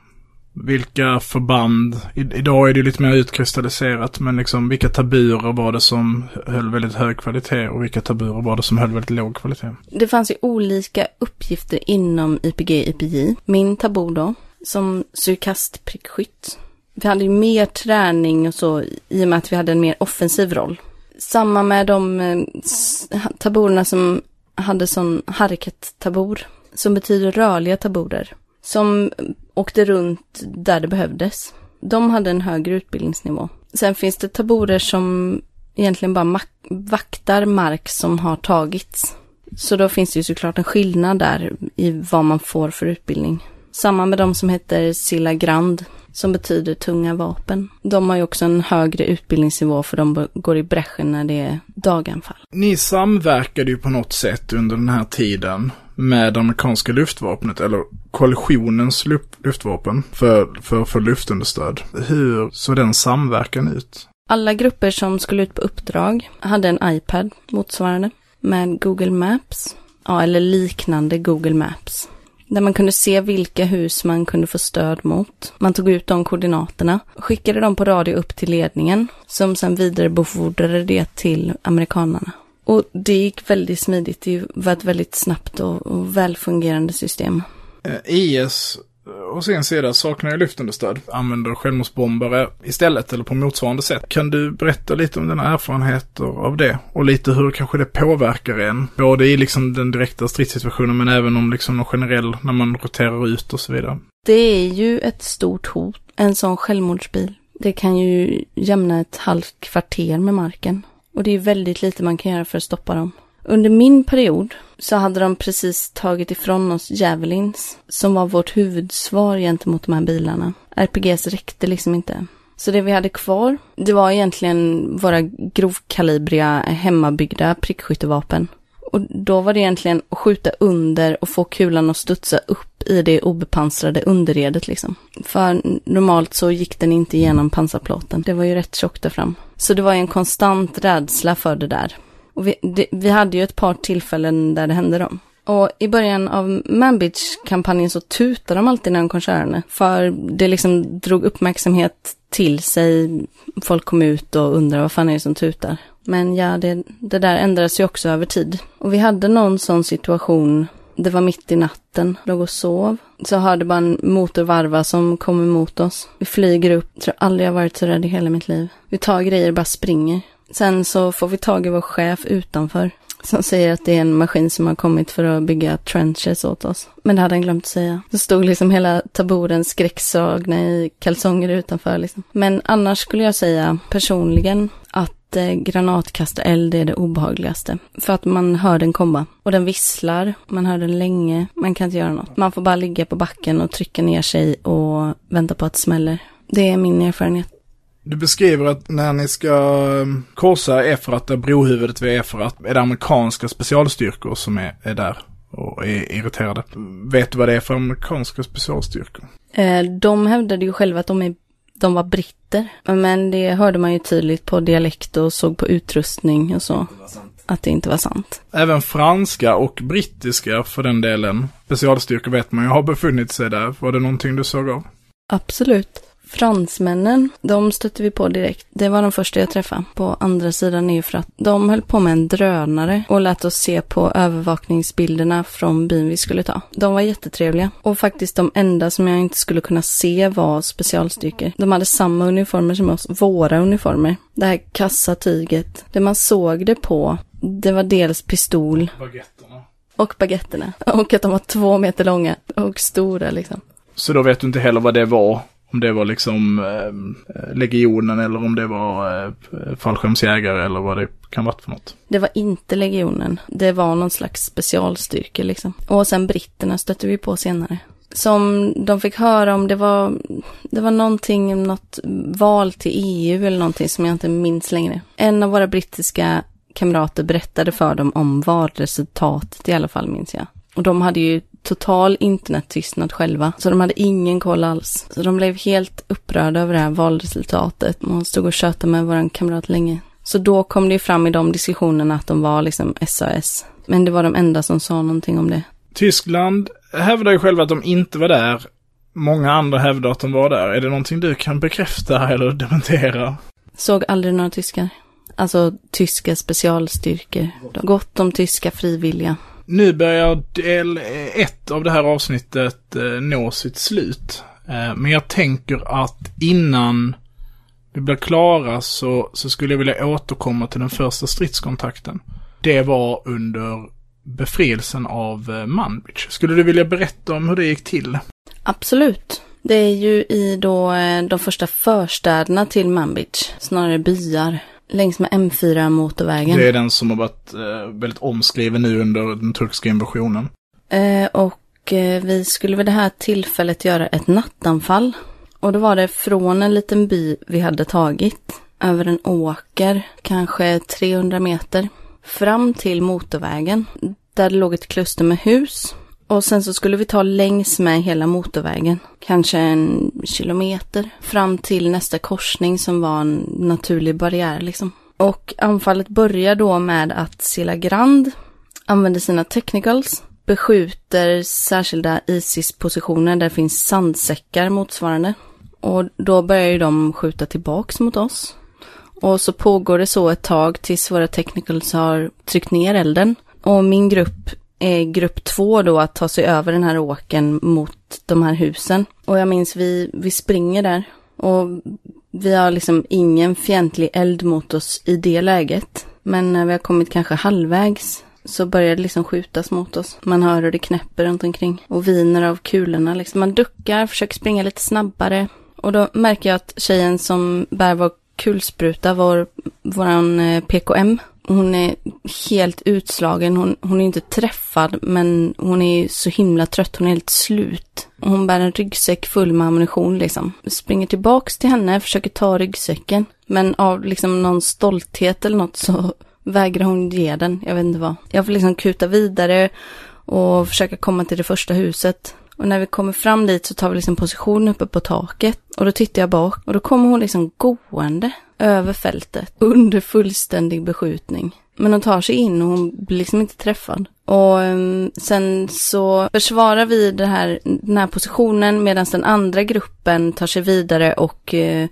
S2: Vilka förband, idag är det lite mer utkristalliserat, men liksom vilka taburer var det som höll väldigt hög kvalitet och vilka taburer var det som höll väldigt låg kvalitet?
S3: Det fanns ju olika uppgifter inom YPG YPJ. Min tabur då, som surkastprickskytt. Vi hade ju mer träning och så i och med att vi hade en mer offensiv roll. Samma med de eh, som hade sån harket-tabor, som betyder rörliga taborer, som åkte runt där det behövdes. De hade en högre utbildningsnivå. Sen finns det taborer som egentligen bara vaktar mark som har tagits. Så då finns det ju såklart en skillnad där i vad man får för utbildning. Samma med de som heter Silla Grand, som betyder tunga vapen. De har ju också en högre utbildningsnivå för de går i bräschen när det är daganfall.
S2: Ni samverkade ju på något sätt under den här tiden med det amerikanska luftvapnet, eller koalitionens luftvapen, för, för, för luftunderstöd. Hur såg den samverkan ut?
S3: Alla grupper som skulle ut på uppdrag hade en iPad motsvarande med Google Maps, ja, eller liknande Google Maps. Där man kunde se vilka hus man kunde få stöd mot. Man tog ut de koordinaterna, skickade dem på radio upp till ledningen, som sedan vidarebefordrade det till amerikanarna. Och det gick väldigt smidigt. Det var ett väldigt snabbt och, och välfungerande system.
S2: Eh, IS Eh, och sin sida saknar ju lyftunderstöd, Använder självmordsbombare istället eller på motsvarande sätt. Kan du berätta lite om dina erfarenheter av det? Och lite hur kanske det påverkar en? Både i liksom den direkta stridssituationen men även om liksom någon generell, när man roterar ut och så vidare.
S3: Det är ju ett stort hot, en sån självmordsbil. Det kan ju jämna ett halvt kvarter med marken. Och det är väldigt lite man kan göra för att stoppa dem. Under min period så hade de precis tagit ifrån oss Javelins, som var vårt huvudsvar gentemot de här bilarna. RPGs räckte liksom inte. Så det vi hade kvar, det var egentligen våra grovkalibriga hemmabyggda prickskyttevapen. Och då var det egentligen att skjuta under och få kulan att studsa upp i det obepansrade underredet liksom. För normalt så gick den inte igenom pansarplåten. Det var ju rätt tjockt där fram. Så det var ju en konstant rädsla för det där. Och vi, det, vi hade ju ett par tillfällen där det hände dem. Och i början av Manbitch-kampanjen så tutade de alltid när de kom körande. För det liksom drog uppmärksamhet till sig. Folk kom ut och undrade vad fan är det som tutar. Men ja, det, det där ändras ju också över tid. Och vi hade någon sån situation, det var mitt i natten, låg och sov. Så hörde bara en motorvarva som kom emot oss. Vi flyger upp, tror aldrig jag varit så rädd i hela mitt liv. Vi tar grejer och bara springer. Sen så får vi tag i vår chef utanför. Som säger att det är en maskin som har kommit för att bygga trenches åt oss. Men det hade han glömt säga. Det stod liksom hela taburen skräcksagna i kalsonger utanför liksom. Men annars skulle jag säga personligen att eh, granatkastareld är det obehagligaste. För att man hör den komma. Och den visslar, man hör den länge, man kan inte göra något. Man får bara ligga på backen och trycka ner sig och vänta på att det smäller. Det är min erfarenhet.
S2: Du beskriver att när ni ska um, korsa Efrat, där brohuvudet vid Efrat, är det amerikanska specialstyrkor som är, är där och är irriterade. Vet du vad det är för amerikanska specialstyrkor?
S3: Eh, de hävdade ju själva att de, är, de var britter. Men det hörde man ju tydligt på dialekt och såg på utrustning och så. Att det inte var sant.
S2: Även franska och brittiska för den delen. Specialstyrkor vet man ju har befunnit sig där. Var det någonting du såg av?
S3: Absolut. Fransmännen, de stötte vi på direkt. Det var de första jag träffade på andra sidan Eufrat. De höll på med en drönare och lät oss se på övervakningsbilderna från byn vi skulle ta. De var jättetrevliga och faktiskt de enda som jag inte skulle kunna se var specialstyrkor. De hade samma uniformer som oss, våra uniformer. Det här kassa tyget. Det man såg det på, det var dels pistol.
S2: Baguetterna.
S3: Och baguetterna. Och att de var två meter långa och stora liksom.
S2: Så då vet du inte heller vad det var om det var liksom eh, legionen eller om det var eh, fallskärmsjägare eller vad det kan vara för något.
S3: Det var inte legionen. Det var någon slags specialstyrka liksom. Och sen britterna stötte vi på senare. Som de fick höra om, det var, det var någonting, något val till EU eller någonting som jag inte minns längre. En av våra brittiska kamrater berättade för dem om valresultatet i alla fall minns jag. Och de hade ju total internettystnad själva, så de hade ingen koll alls. Så de blev helt upprörda över det här valresultatet. Man stod och tjötade med vår kamrat länge. Så då kom det ju fram i de diskussionerna att de var liksom SAS. Men det var de enda som sa någonting om det.
S2: Tyskland hävdar ju själva att de inte var där. Många andra hävdar att de var där. Är det någonting du kan bekräfta eller dementera?
S3: Såg aldrig några tyskar. Alltså tyska specialstyrkor. Gott om tyska frivilliga.
S2: Nu börjar del ett av det här avsnittet eh, nå sitt slut. Eh, men jag tänker att innan vi blir klara så, så skulle jag vilja återkomma till den första stridskontakten. Det var under befrielsen av eh, Manbridge. Skulle du vilja berätta om hur det gick till?
S3: Absolut. Det är ju i då de första förstäderna till Manbridge, snarare byar längs med M4-motorvägen.
S2: Det är den som har varit eh, väldigt omskriven nu under den turkiska invasionen.
S3: Eh, och eh, vi skulle vid det här tillfället göra ett nattanfall. Och då var det från en liten by vi hade tagit, över en åker, kanske 300 meter, fram till motorvägen. Där det låg ett kluster med hus. Och sen så skulle vi ta längs med hela motorvägen, kanske en kilometer, fram till nästa korsning som var en naturlig barriär liksom. Och anfallet börjar då med att Silla Grand använder sina technicals, beskjuter särskilda Isis-positioner där det finns sandsäckar motsvarande. Och då börjar ju de skjuta tillbaks mot oss. Och så pågår det så ett tag tills våra technicals har tryckt ner elden. Och min grupp eh, grupp två då att ta sig över den här åken mot de här husen. Och jag minns vi, vi springer där och vi har liksom ingen fientlig eld mot oss i det läget. Men när vi har kommit kanske halvvägs så börjar det liksom skjutas mot oss. Man hör hur det knäpper runt omkring och viner av kulorna liksom. Man duckar, försöker springa lite snabbare. Och då märker jag att tjejen som bär vår kulspruta, vår, våran eh, PKM, hon är helt utslagen. Hon, hon är inte träffad, men hon är så himla trött. Hon är helt slut. Hon bär en ryggsäck full med ammunition liksom. Springer tillbaks till henne, försöker ta ryggsäcken. Men av liksom någon stolthet eller något så vägrar hon ge den, jag vet inte vad. Jag får liksom kuta vidare och försöka komma till det första huset. Och när vi kommer fram dit så tar vi liksom position uppe på taket. Och då tittar jag bak och då kommer hon liksom gående över fältet under fullständig beskjutning. Men hon tar sig in och hon blir liksom inte träffad. Och ehm, sen så försvarar vi det här, den här positionen medan den andra gruppen tar sig vidare och eh,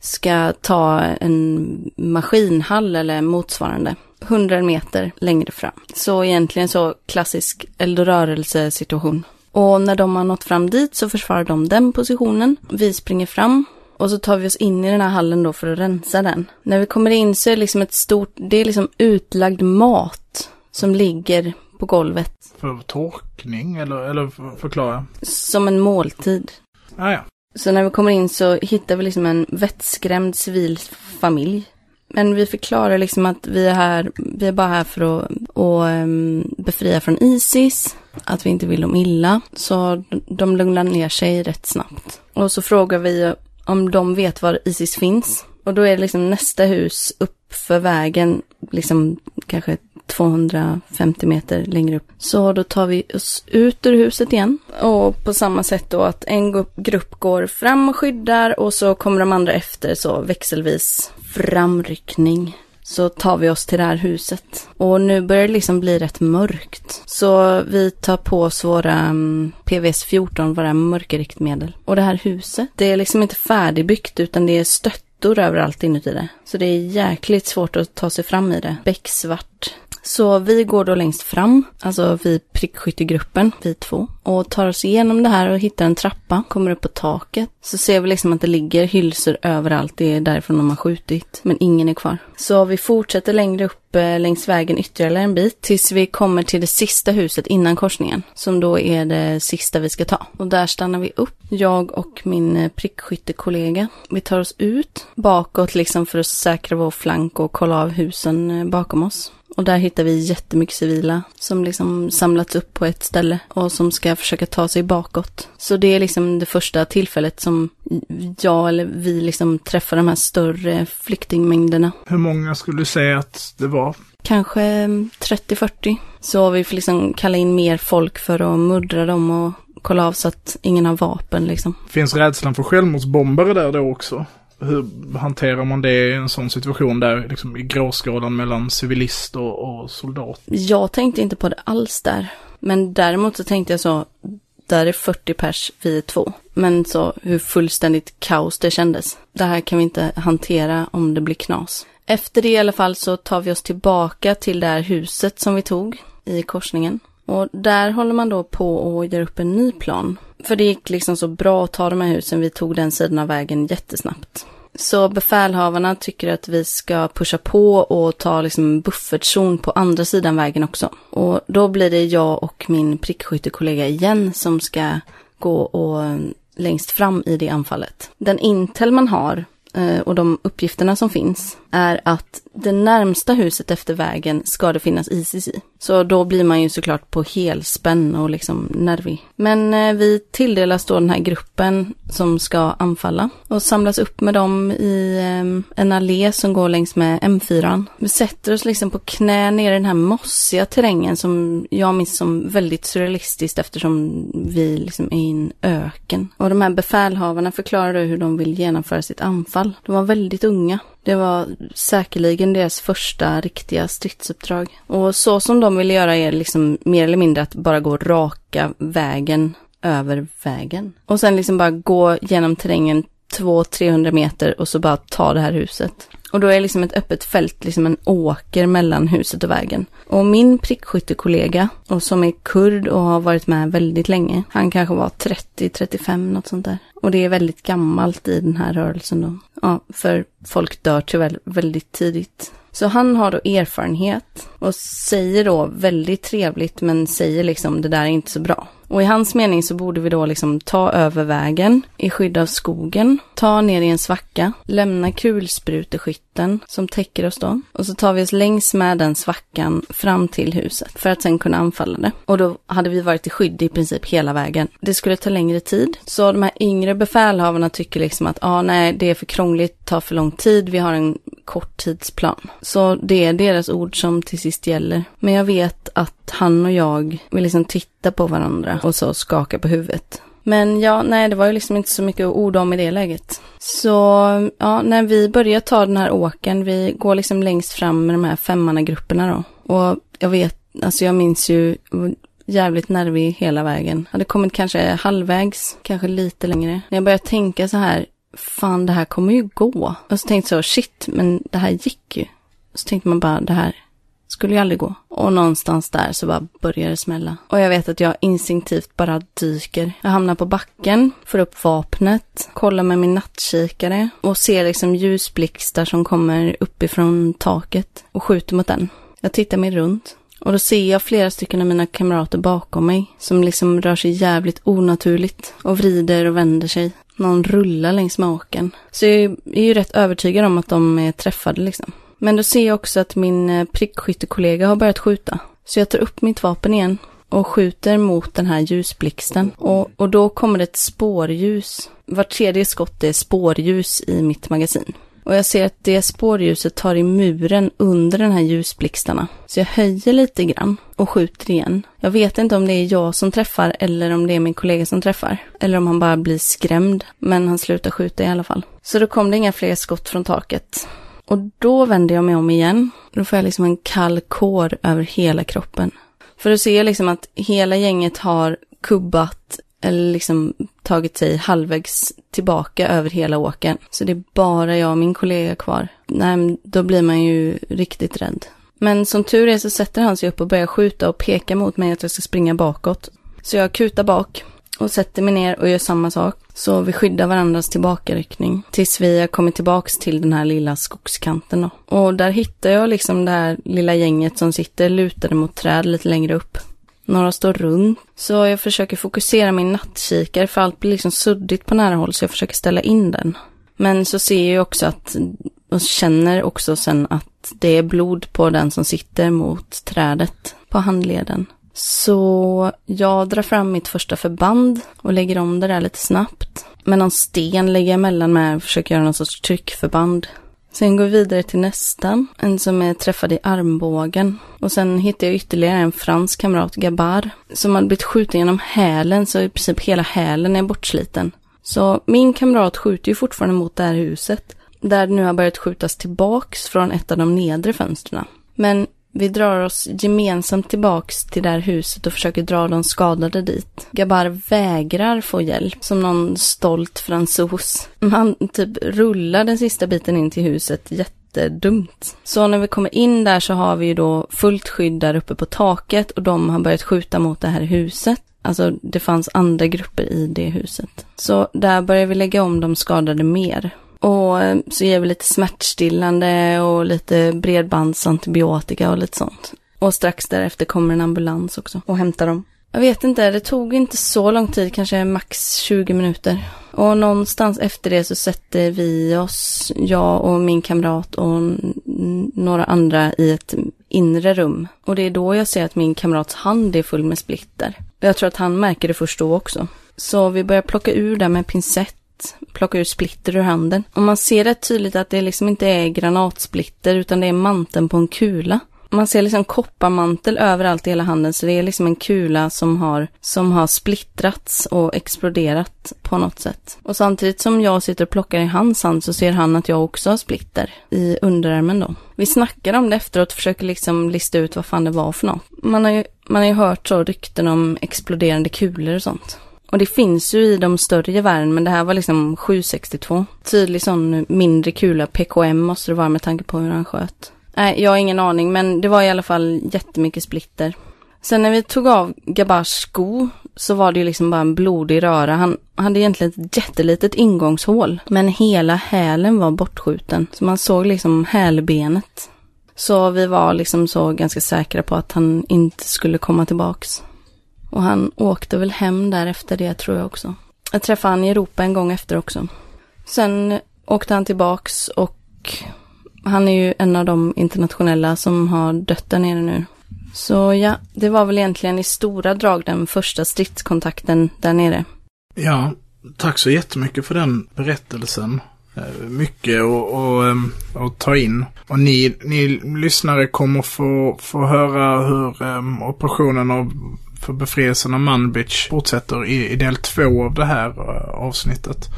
S3: ska ta en maskinhall eller motsvarande. 100 meter längre fram. Så egentligen så klassisk eldrörelsesituation. Och när de har nått fram dit så försvarar de den positionen. Vi springer fram och så tar vi oss in i den här hallen då för att rensa den. När vi kommer in så är det liksom ett stort, det är liksom utlagd mat som ligger på golvet.
S2: För torkning eller, eller för, förklara?
S3: Som en måltid.
S2: Ah, ja.
S3: Så när vi kommer in så hittar vi liksom en vettskrämd civil familj. Men vi förklarar liksom att vi är här, vi är bara här för att och, um, befria från Isis, att vi inte vill dem illa. Så de lugnar ner sig rätt snabbt. Och så frågar vi om de vet var Isis finns. Och då är det liksom nästa hus upp för vägen, liksom kanske 250 meter längre upp. Så då tar vi oss ut ur huset igen. Och på samma sätt då att en grupp går fram och skyddar och så kommer de andra efter så växelvis framryckning så tar vi oss till det här huset. Och nu börjar det liksom bli rätt mörkt. Så vi tar på oss våra um, PVS 14, våra mörkerriktmedel. Och det här huset, det är liksom inte färdigbyggt utan det är stöttor överallt inuti det. Så det är jäkligt svårt att ta sig fram i det. Becksvart så vi går då längst fram, alltså vi prickskyttegruppen, vi två, och tar oss igenom det här och hittar en trappa, kommer upp på taket. Så ser vi liksom att det ligger hylsor överallt, det är därifrån de har skjutit, men ingen är kvar. Så vi fortsätter längre upp eh, längs vägen ytterligare en bit tills vi kommer till det sista huset innan korsningen, som då är det sista vi ska ta. Och där stannar vi upp, jag och min eh, prickskyttekollega. Vi tar oss ut bakåt liksom för att säkra vår flank och kolla av husen eh, bakom oss. Och där hittar vi jättemycket civila som liksom samlats upp på ett ställe och som ska försöka ta sig bakåt. Så det är liksom det första tillfället som jag eller vi liksom träffar de här större flyktingmängderna.
S2: Hur många skulle du säga att det var?
S3: Kanske 30-40. Så vi får liksom kalla in mer folk för att muddra dem och kolla av så att ingen har vapen liksom.
S2: Finns rädslan för självmordsbombare där då också? Hur hanterar man det i en sån situation där, liksom i gråskalan mellan civilist och, och soldat?
S3: Jag tänkte inte på det alls där. Men däremot så tänkte jag så, där är 40 pers, vi är två. Men så hur fullständigt kaos det kändes. Det här kan vi inte hantera om det blir knas. Efter det i alla fall så tar vi oss tillbaka till det här huset som vi tog i korsningen. Och där håller man då på och gör upp en ny plan. För det gick liksom så bra att ta de här husen, vi tog den sidan av vägen jättesnabbt. Så befälhavarna tycker att vi ska pusha på och ta liksom en buffertzon på andra sidan vägen också. Och då blir det jag och min prickskyttekollega igen som ska gå och eh, längst fram i det anfallet. Den intel man har eh, och de uppgifterna som finns är att det närmsta huset efter vägen ska det finnas ICC i. Så då blir man ju såklart på helspänn och liksom nervig. Men eh, vi tilldelas då den här gruppen som ska anfalla och samlas upp med dem i eh, en allé som går längs med M4. Vi sätter oss liksom på knä ner i den här mossiga terrängen som jag minns som väldigt surrealistiskt eftersom vi liksom är i en öken. Och de här befälhavarna förklarar hur de vill genomföra sitt anfall. De var väldigt unga. Det var säkerligen deras första riktiga stridsuppdrag. Och så som de ville göra är liksom mer eller mindre att bara gå raka vägen över vägen. Och sen liksom bara gå genom terrängen 200-300 meter och så bara ta det här huset. Och då är liksom ett öppet fält, liksom en åker mellan huset och vägen. Och min prickskyttekollega, och som är kurd och har varit med väldigt länge, han kanske var 30-35, något sånt där. Och det är väldigt gammalt i den här rörelsen då. Ja, för folk dör tyvärr väldigt tidigt. Så han har då erfarenhet och säger då väldigt trevligt men säger liksom det där är inte så bra. Och i hans mening så borde vi då liksom ta över vägen i skydd av skogen, ta ner i en svacka, lämna kulspruteskytten som täcker oss då. Och så tar vi oss längs med den svackan fram till huset för att sen kunna anfalla det. Och då hade vi varit i skydd i princip hela vägen. Det skulle ta längre tid. Så de här yngre befälhavarna tycker liksom att, ja ah, nej, det är för krångligt, tar för lång tid, vi har en korttidsplan. Så det är deras ord som till sist gäller. Men jag vet att han och jag vill liksom titta på varandra och så skaka på huvudet. Men ja, nej, det var ju liksom inte så mycket att orda om i det läget. Så ja, när vi börjar ta den här åken, vi går liksom längst fram med de här femmannagrupperna då. Och jag vet, alltså jag minns ju jävligt nervig hela vägen. Hade kommit kanske halvvägs, kanske lite längre. När jag började tänka så här, fan det här kommer ju gå. Och så tänkte jag så, shit, men det här gick ju. Och Så tänkte man bara, det här skulle ju aldrig gå. Och någonstans där så bara börjar det smälla. Och jag vet att jag instinktivt bara dyker. Jag hamnar på backen, får upp vapnet, kollar med min nattkikare och ser liksom ljusblixtar som kommer uppifrån taket och skjuter mot den. Jag tittar mig runt och då ser jag flera stycken av mina kamrater bakom mig som liksom rör sig jävligt onaturligt och vrider och vänder sig. Någon rullar längs med åken. Så jag är ju rätt övertygad om att de är träffade liksom. Men då ser jag också att min eh, prickskyttekollega har börjat skjuta. Så jag tar upp mitt vapen igen och skjuter mot den här ljusblixten. Och, och då kommer det ett spårljus. Vart tredje skott är spårljus i mitt magasin. Och jag ser att det spårljuset tar i muren under den här ljusblixtarna. Så jag höjer lite grann och skjuter igen. Jag vet inte om det är jag som träffar eller om det är min kollega som träffar. Eller om han bara blir skrämd. Men han slutar skjuta i alla fall. Så då kom det inga fler skott från taket. Och då vänder jag mig om igen. Då får jag liksom en kall kår över hela kroppen. För då ser jag liksom att hela gänget har kubbat eller liksom tagit sig halvvägs tillbaka över hela åken. Så det är bara jag och min kollega kvar. Nej, då blir man ju riktigt rädd. Men som tur är så sätter han sig upp och börjar skjuta och peka mot mig att jag ska springa bakåt. Så jag kutar bak och sätter mig ner och gör samma sak. Så vi skyddar varandras tillbakaryckning tills vi har kommit tillbaks till den här lilla skogskanten då. Och där hittar jag liksom det här lilla gänget som sitter lutade mot träd lite längre upp. Några står runt. Så jag försöker fokusera min nattkikare för allt blir liksom suddigt på nära håll så jag försöker ställa in den. Men så ser jag också att, och känner också sen att det är blod på den som sitter mot trädet på handleden. Så jag drar fram mitt första förband och lägger om det där lite snabbt. Med någon sten lägger jag emellan med och försöker göra någon sorts tryckförband. Sen går vi vidare till nästa, en som är träffad i armbågen. Och sen hittar jag ytterligare en fransk kamrat, Gabar, som hade blivit skjuten genom hälen, så i princip hela hälen är bortsliten. Så min kamrat skjuter ju fortfarande mot det här huset, där det nu har börjat skjutas tillbaks från ett av de nedre fönstren. Men vi drar oss gemensamt tillbaks till det här huset och försöker dra de skadade dit. Gabar vägrar få hjälp, som någon stolt fransos. Han typ rullar den sista biten in till huset jättedumt. Så när vi kommer in där så har vi ju då fullt skydd där uppe på taket och de har börjat skjuta mot det här huset. Alltså det fanns andra grupper i det huset. Så där börjar vi lägga om de skadade mer. Och så ger vi lite smärtstillande och lite bredbandsantibiotika och lite sånt. Och strax därefter kommer en ambulans också och hämtar dem. Jag vet inte, det tog inte så lång tid, kanske max 20 minuter. Och någonstans efter det så sätter vi oss, jag och min kamrat och några andra i ett inre rum. Och det är då jag ser att min kamrats hand är full med splitter. Jag tror att han märker det först då också. Så vi börjar plocka ur det med pincett plocka ut splitter ur handen. Och man ser rätt tydligt att det liksom inte är granatsplitter utan det är manteln på en kula. Man ser liksom kopparmantel överallt i hela handen så det är liksom en kula som har, som har splittrats och exploderat på något sätt. Och samtidigt som jag sitter och plockar i hans hand så ser han att jag också har splitter i underarmen då. Vi snackar om det efteråt och försöker liksom lista ut vad fan det var för något. Man har ju, man har ju hört så rykten om exploderande kulor och sånt. Och det finns ju i de större gevären, men det här var liksom 762. Tydlig sån mindre kula, PKM måste det vara med tanke på hur han sköt. Nej, jag har ingen aning, men det var i alla fall jättemycket splitter. Sen när vi tog av Gabars sko så var det ju liksom bara en blodig röra. Han hade egentligen ett jättelitet ingångshål, men hela hälen var bortskjuten. Så man såg liksom hälbenet. Så vi var liksom så ganska säkra på att han inte skulle komma tillbaks. Och han åkte väl hem där efter det tror jag också. Jag träffade han i Europa en gång efter också. Sen åkte han tillbaks och han är ju en av de internationella som har dött där nere nu. Så ja, det var väl egentligen i stora drag den första stridskontakten där nere.
S2: Ja, tack så jättemycket för den berättelsen. Eh, mycket att, ehm, att ta in. Och ni, ni lyssnare kommer få, få höra hur um, operationen av för befrielsen av Manbitch fortsätter i, i del två av det här uh, avsnittet.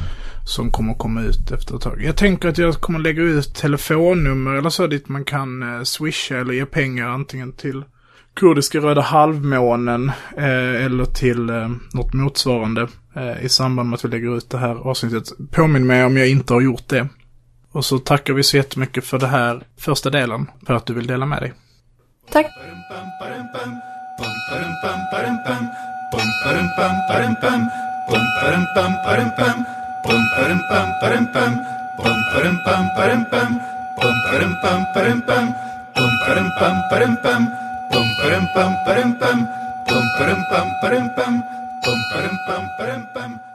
S2: Som kommer komma ut efter ett tag. Jag tänker att jag kommer lägga ut telefonnummer eller så dit man kan uh, swisha eller ge pengar antingen till kurdiska röda halvmånen eh, eller till eh, något motsvarande eh, i samband med att vi lägger ut det här avsnittet. Påminn mig om jag inte har gjort det. Och så tackar vi så jättemycket för det här första delen, för att du vill dela med dig.
S4: Tack!
S5: Pum, pa-dum, pum, pa-dum, pum.